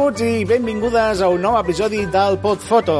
Benvinguts i benvingudes a un nou episodi del Podfoto.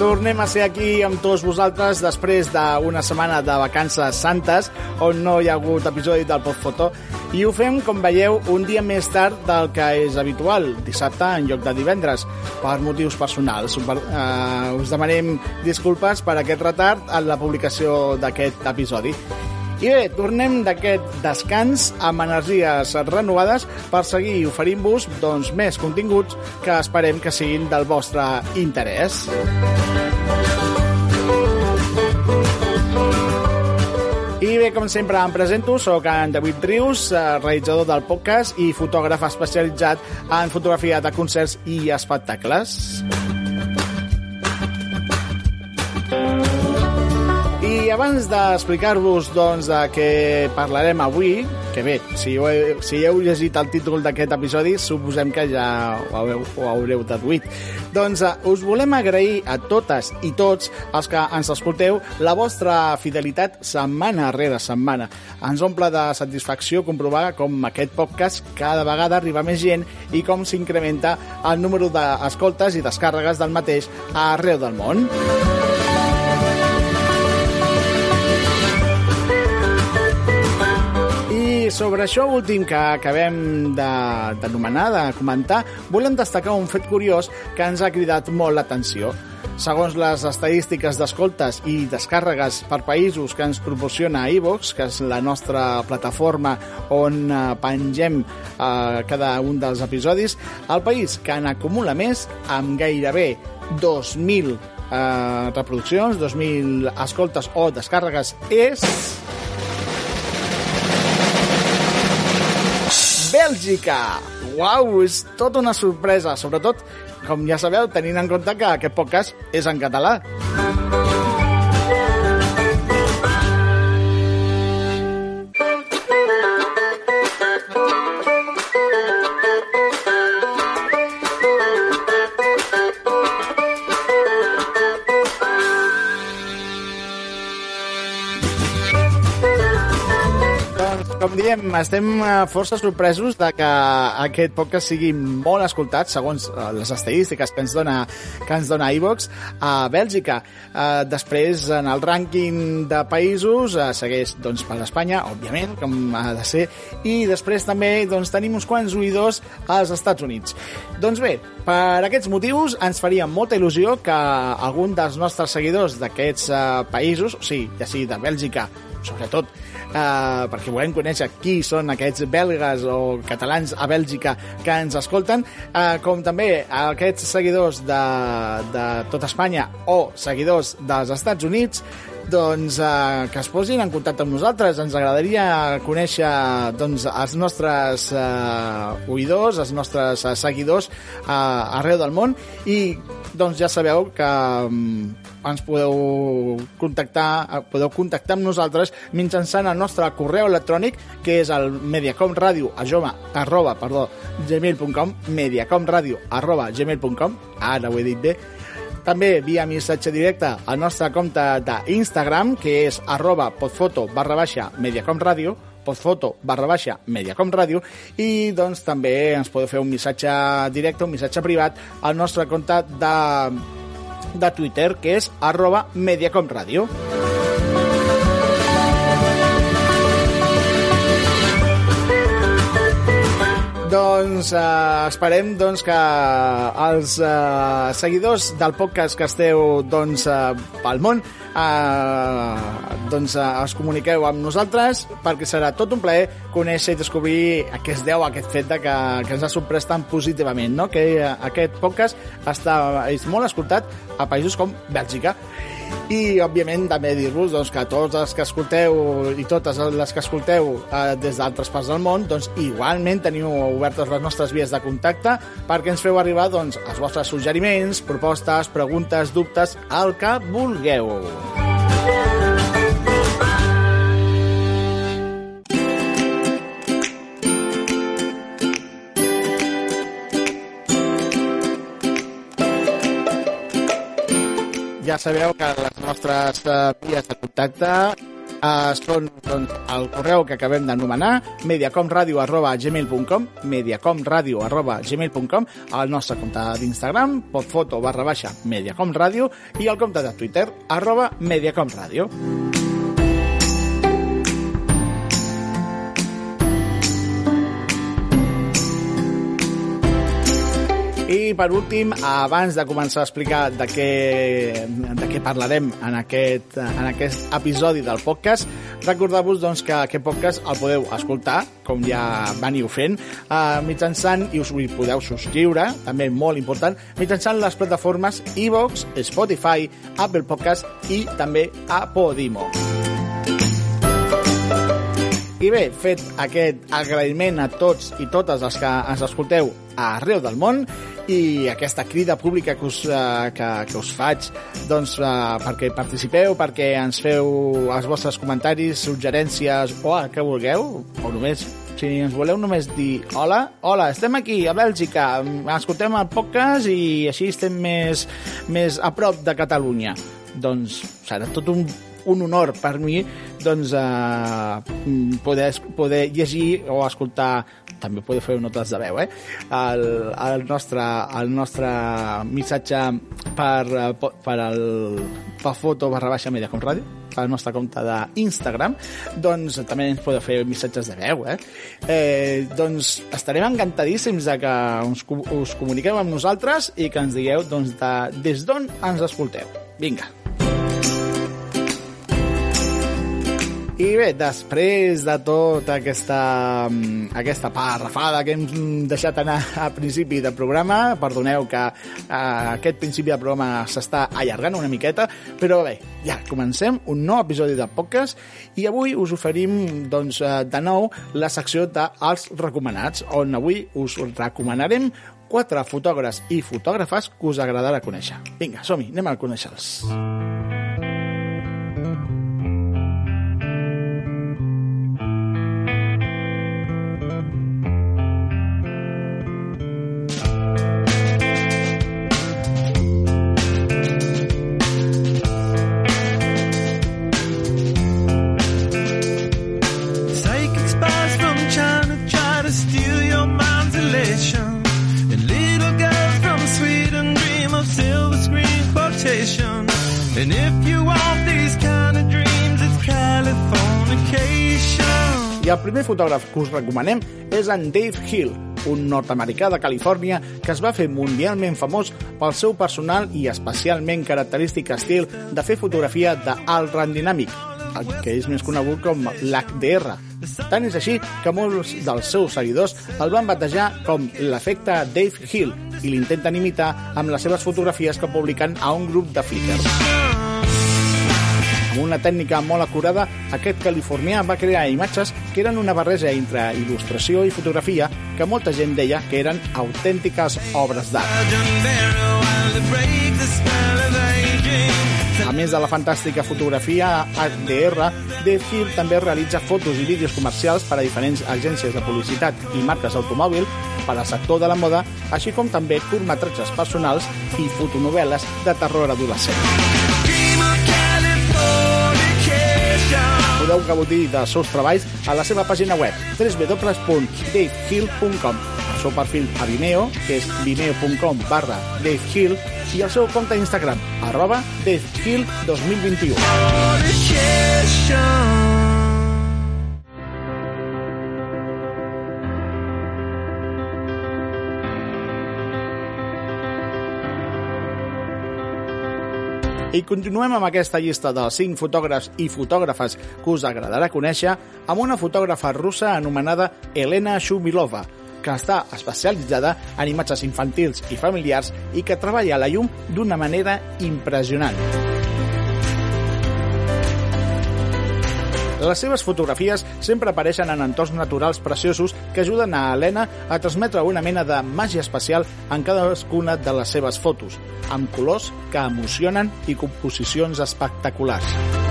Tornem a ser aquí amb tots vosaltres després d'una setmana de vacances santes on no hi ha hagut episodi del Podfoto i ho fem, com veieu, un dia més tard del que és habitual, dissabte en lloc de divendres, per motius personals. Per, uh, us demanem disculpes per aquest retard en la publicació d'aquest episodi. I bé, tornem d'aquest descans amb energies renovades per seguir oferint-vos doncs, més continguts que esperem que siguin del vostre interès. I bé, com sempre, em presento, sóc en David Rius, eh, realitzador del podcast i fotògraf especialitzat en fotografia de concerts i espectacles. I abans d'explicar-vos doncs, de què parlarem avui, que bé, si heu, si heu llegit el títol d'aquest episodi, suposem que ja ho, haureu, ho haureu deduït. Doncs uh, us volem agrair a totes i tots els que ens escolteu la vostra fidelitat setmana rere setmana. Ens omple de satisfacció comprovar com aquest podcast cada vegada arriba més gent i com s'incrementa el número d'escoltes i descàrregues del mateix arreu del món. I sobre això últim que acabem d'anomenar, de, de comentar, volem destacar un fet curiós que ens ha cridat molt l'atenció. Segons les estadístiques d'escoltes i descàrregues per països que ens proporciona iVox, que és la nostra plataforma on eh, pengem eh, cada un dels episodis, el país que n'acumula més, amb gairebé 2.000 eh, reproduccions, 2.000 escoltes o descàrregues, és... Bèlgica! Uau, és tota una sorpresa, sobretot, com ja sabeu, tenint en compte que aquest podcast és en català. Com diem, estem força sorpresos de que aquest podcast sigui molt escoltat, segons les estadístiques que ens dona, que ens dona iVox, a Bèlgica. Després, en el rànquing de països, segueix doncs, per l'Espanya, òbviament, com ha de ser, i després també doncs, tenim uns quants oïdors als Estats Units. Doncs bé, per aquests motius ens faria molta il·lusió que algun dels nostres seguidors d'aquests països, o sigui, ja sigui de Bèlgica, sobretot, uh, perquè volem conèixer qui són aquests belgues o catalans a Bèlgica que ens escolten, uh, com també aquests seguidors de, de tot Espanya o seguidors dels Estats Units, doncs eh, que es posin en contacte amb nosaltres. Ens agradaria conèixer doncs, els nostres eh, oïdors, els nostres eh, seguidors eh, arreu del món. I doncs ja sabeu que um, ens podeu contactar, podeu contactar amb nosaltres mitjançant el nostre correu electrònic que és el mediacomradio arroba, arroba perdó, gmail.com mediacomradio arroba gmail.com ara ho he dit bé també via missatge directe al nostre compte d'Instagram, que és arroba podfoto barra baixa mediacomradio, podfoto barra baixa mediacom ràdio i doncs també ens podeu fer un missatge directe, un missatge privat al nostre compte de, de Twitter que és arroba mediacom. Doncs eh, esperem doncs, que els eh, seguidors del podcast que esteu doncs, eh, pel món eh, doncs, eh, es comuniqueu amb nosaltres perquè serà tot un plaer conèixer i descobrir a què es deu aquest fet de que, que ens ha sorprès tan positivament, no? que eh, aquest podcast està, és molt escoltat a països com Bèlgica. I, òbviament, també dir-vos doncs, que tots els que escolteu i totes les que escolteu eh, des d'altres parts del món, doncs, igualment teniu obertes les nostres vies de contacte perquè ens feu arribar doncs, els vostres suggeriments, propostes, preguntes, dubtes, el que vulgueu. Ja sabeu que les nostres uh, vies de contacte uh, són doncs, el correu que acabem d'anomenar, mediacomradio arroba gmail.com, mediacomradio arroba gmail.com, el nostre compte d'Instagram, podfoto barra baixa mediacomradio, i el compte de Twitter, arroba mediacomradio. I per últim, abans de començar a explicar de què, de què parlarem en aquest, en aquest episodi del podcast, recordar-vos doncs, que aquest podcast el podeu escoltar, com ja veniu fent, eh, mitjançant, i us hi podeu subscriure, també molt important, mitjançant les plataformes iVox, Spotify, Apple Podcast i també a Podimo. I bé, fet aquest agraïment a tots i totes els que ens escolteu arreu del món i aquesta crida pública que us, uh, que, que us faig doncs, uh, perquè participeu, perquè ens feu els vostres comentaris, suggerències o el que vulgueu, o només si ens voleu només dir hola, hola, estem aquí a Bèlgica, escoltem el podcast i així estem més, més a prop de Catalunya. Doncs serà tot un un honor per mi doncs, eh, poder, poder llegir o escoltar també podeu fer notes de veu, eh? El, el, nostre, el nostre missatge per, per el per foto barra baixa media com ràdio al nostre compte d'Instagram, doncs també ens podeu fer missatges de veu, eh? eh doncs estarem encantadíssims de que us, us comuniqueu amb nosaltres i que ens digueu doncs, de, des d'on ens escolteu. Vinga. I bé, després de tota aquesta, mm, aquesta parrafada que hem deixat anar a principi del programa, perdoneu que eh, aquest principi del programa s'està allargant una miqueta, però bé, ja comencem un nou episodi de podcast i avui us oferim doncs, eh, de nou la secció dels recomanats, on avui us recomanarem quatre fotògrafs i fotògrafes que us agradarà conèixer. Vinga, som-hi, anem a conèixer-los. Mm. El primer fotògraf que us recomanem és en Dave Hill, un nord-americà de Califòrnia que es va fer mundialment famós pel seu personal i especialment característic estil de fer fotografia d'alt rang dinàmic, el que és més conegut com l'HDR. Tant és així que molts dels seus seguidors el van batejar com l'efecte Dave Hill i l'intenten imitar amb les seves fotografies que publiquen a un grup de Flickr. Amb una tècnica molt acurada, aquest californià va crear imatges que eren una barreja entre il·lustració i fotografia que molta gent deia que eren autèntiques obres d'art. A més de la fantàstica fotografia HDR, Hill també realitza fotos i vídeos comercials per a diferents agències de publicitat i marques d'automòbil per al sector de la moda, així com també curtmetratges personals i fotonovel·les de terror adolescent. Podeu gaudir dels seus treballs a la seva pàgina web www.davehill.com el seu perfil a Vimeo, que és vimeo.com barra davehill i el seu compte Instagram, arroba davehill2021. I continuem amb aquesta llista dels 5 fotògrafs i fotògrafes que us agradarà conèixer amb una fotògrafa russa anomenada Elena Shumilova, que està especialitzada en imatges infantils i familiars i que treballa a la llum d'una manera impressionant. Les seves fotografies sempre apareixen en entorns naturals preciosos que ajuden a Helena a transmetre una mena de màgia especial en cadascuna de les seves fotos, amb colors que emocionen i composicions espectaculars.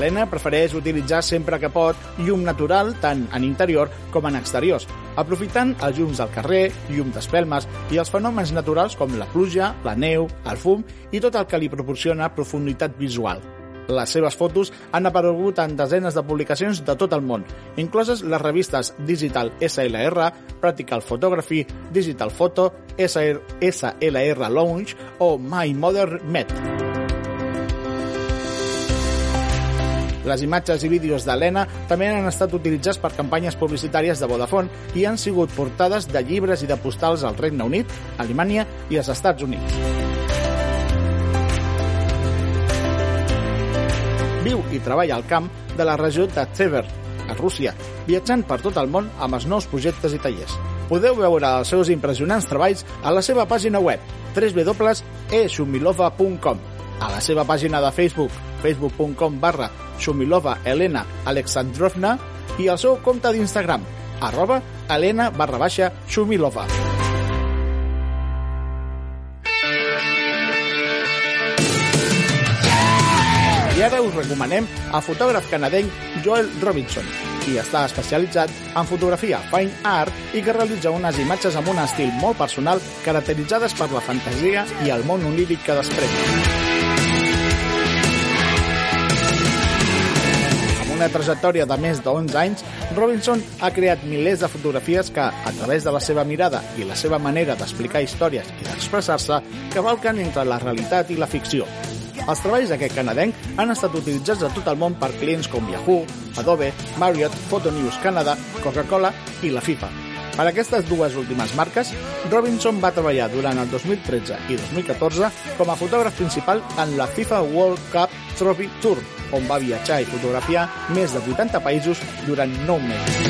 Helena prefereix utilitzar sempre que pot llum natural tant en interior com en exteriors, aprofitant els llums del carrer, llum d'espelmes i els fenòmens naturals com la pluja, la neu, el fum i tot el que li proporciona profunditat visual. Les seves fotos han aparegut en desenes de publicacions de tot el món, incloses les revistes Digital SLR, Practical Photography, Digital Photo, SLR Lounge o My Modern Met. Les imatges i vídeos d'Helena també han estat utilitzats per campanyes publicitàries de Vodafone i han sigut portades de llibres i de postals al Regne Unit, Alemanya i als Estats Units. Viu i treballa al camp de la regió de Tver, a Rússia, viatjant per tot el món amb els nous projectes i tallers. Podeu veure els seus impressionants treballs a la seva pàgina web www.eshumilova.com a la seva pàgina de Facebook facebook.com barra Shumilova Elena Alexandrovna i el seu compte d'Instagram arroba Elena barra baixa Shumilova. I ara us recomanem a fotògraf canadenc Joel Robinson, qui està especialitzat en fotografia fine art i que realitza unes imatges amb un estil molt personal caracteritzades per la fantasia i el món oníric que desprèn. Una trajectòria de més de 11 anys, Robinson ha creat milers de fotografies que, a través de la seva mirada i la seva manera d'explicar històries i d'expressar-se, cavalquen entre la realitat i la ficció, els treballs d'aquest canadenc han estat utilitzats a tot el món per clients com Yahoo, Adobe, Marriott, Photonews Canada, Coca-Cola i la FIFA. Per aquestes dues últimes marques, Robinson va treballar durant el 2013 i 2014 com a fotògraf principal en la FIFA World Cup Trophy Tour, on va viatjar i fotografiar més de 80 països durant 9 mesos.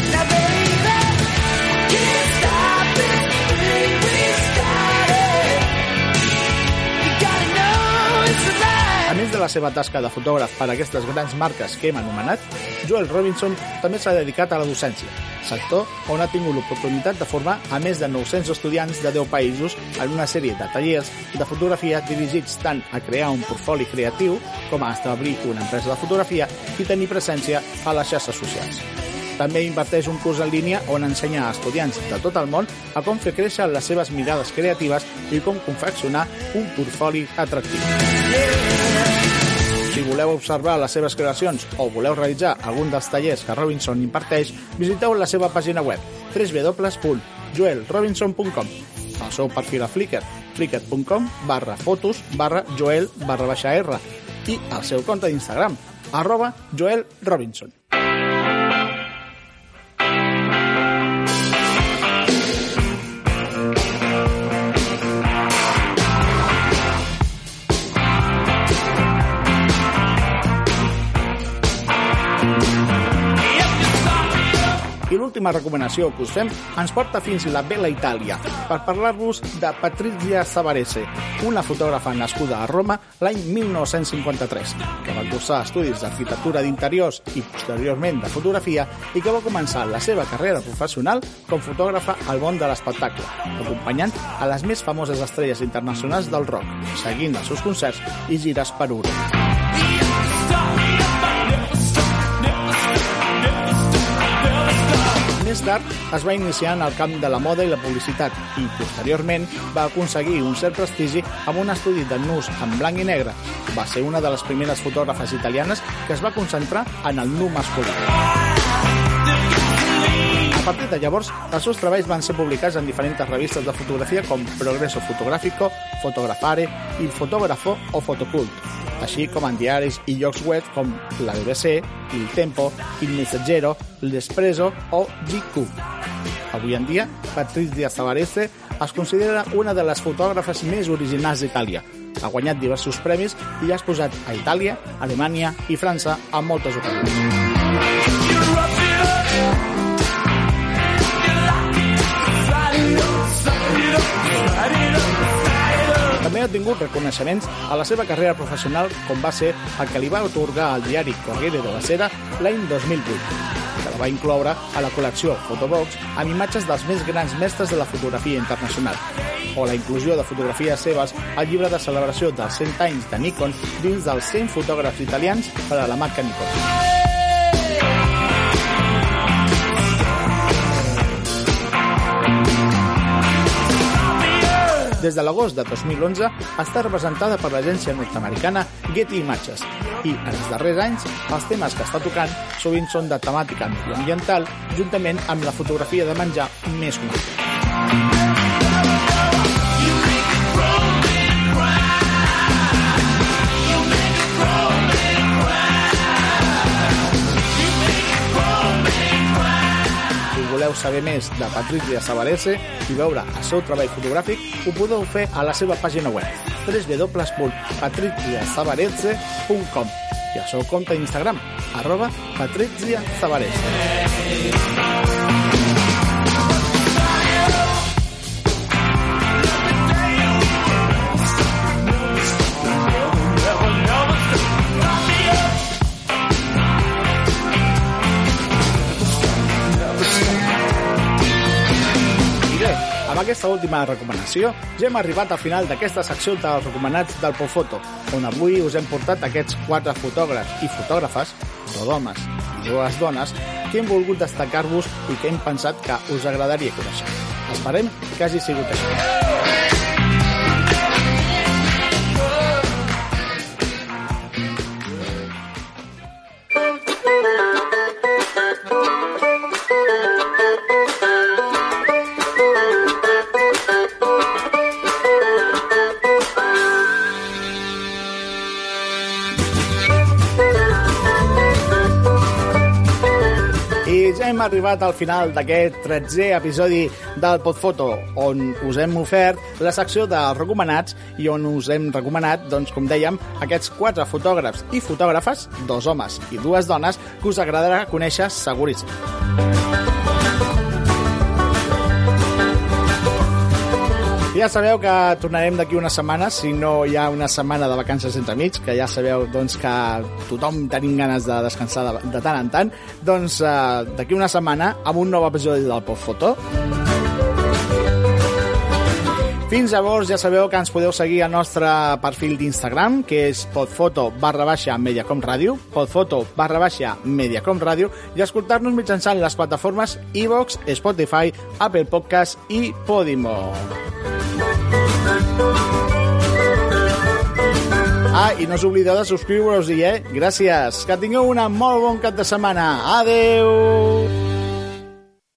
Més de la seva tasca de fotògraf per a aquestes grans marques que hem anomenat, Joel Robinson també s'ha dedicat a la docència, sector on ha tingut l'oportunitat de formar a més de 900 estudiants de 10 països en una sèrie de tallers de fotografia dirigits tant a crear un portfoli creatiu com a establir una empresa de fotografia i tenir presència a les xarxes socials. També inverteix un curs en línia on ensenya a estudiants de tot el món a com fer créixer les seves mirades creatives i com confeccionar un portfoli atractiu. Si voleu observar les seves creacions o voleu realitzar algun dels tallers que Robinson imparteix, visiteu la seva pàgina web www.joelrobinson.com el seu perfil a Flickr flickr.com barra fotos barra joel barra baixa r. I el seu compte d'Instagram arroba Joel l'última recomanació que us fem ens porta fins la Bella Itàlia per parlar-vos de Patrizia Savarese, una fotògrafa nascuda a Roma l'any 1953, que va cursar estudis d'arquitectura d'interiors i posteriorment de fotografia i que va començar la seva carrera professional com fotògrafa al món de l'espectacle, acompanyant a les més famoses estrelles internacionals del rock, seguint els seus concerts i gires per Europa. Més tard es va iniciar en el camp de la moda i la publicitat i, posteriorment, va aconseguir un cert prestigi amb un estudi de nus en blanc i negre. Va ser una de les primeres fotògrafes italianes que es va concentrar en el nu masculí. Partir de llavors, els seus treballs van ser publicats en diferents revistes de fotografia com Progreso Fotográfico, Fotografare, Il Fotògrafo o Fotocult, així com en diaris i llocs web com la BBC, Il Tempo, Il Messaggero, L'Espresso o GQ. Avui en dia, Patrizia Savarese es considera una de les fotògrafes més originals d'Itàlia. Ha guanyat diversos premis i ha exposat a Itàlia, Alemanya i França en moltes ocasions. Ha tingut reconeixements a la seva carrera professional com va ser el que li va otorgar al diari Corriere della Sera l'any 2008. que la va incloure a la col·lecció Photobox amb imatges dels més grans mestres de la fotografia internacional, o la inclusió de fotografies seves al llibre de celebració dels 100 anys de Nikon dins dels 100 fotògrafs italians per a la marca Nikon. Des de l'agost de 2011 està representada per l'agència nord-americana Getty Images i, en els darrers anys, els temes que està tocant sovint són de temàtica medioambiental juntament amb la fotografia de menjar més coneguda. Voleu saber més de Patricia Sabarese i veure el seu treball fotogràfic, ho podeu fer a la seva pàgina web www.patriciasabarese.com i al seu compte d'Instagram, arroba Patricia Sabarese. aquesta última recomanació ja hem arribat al final d'aquesta secció dels recomanats del Pofoto, on avui us hem portat aquests quatre fotògrafs i fotògrafes, dos homes i dues dones, que hem volgut destacar-vos i que hem pensat que us agradaria conèixer. Esperem que hagi sigut així. Hem arribat al final d'aquest 13è episodi del Podfoto, on us hem ofert la secció de recomanats i on us hem recomanat, doncs, com dèiem, aquests quatre fotògrafs i fotògrafes, dos homes i dues dones, que us agradarà conèixer seguríssim. Ja sabeu que tornarem d'aquí una setmana, si no hi ha una setmana de vacances entre mig, que ja sabeu doncs, que tothom tenim ganes de descansar de, de tant en tant, doncs eh, d'aquí una setmana amb un nou episodi del Postfoto. Fins llavors ja sabeu que ens podeu seguir al nostre perfil d'Instagram, que és podfoto barra baixa Mediacom Ràdio, podfoto barra baixa Mediacom Ràdio, i escoltar-nos mitjançant les plataformes iVox, Spotify, Apple Podcast i Podimo. Ah, i no us oblideu de subscriure-us-hi, eh? Gràcies. Que tingueu una molt bon cap de setmana. Adeu!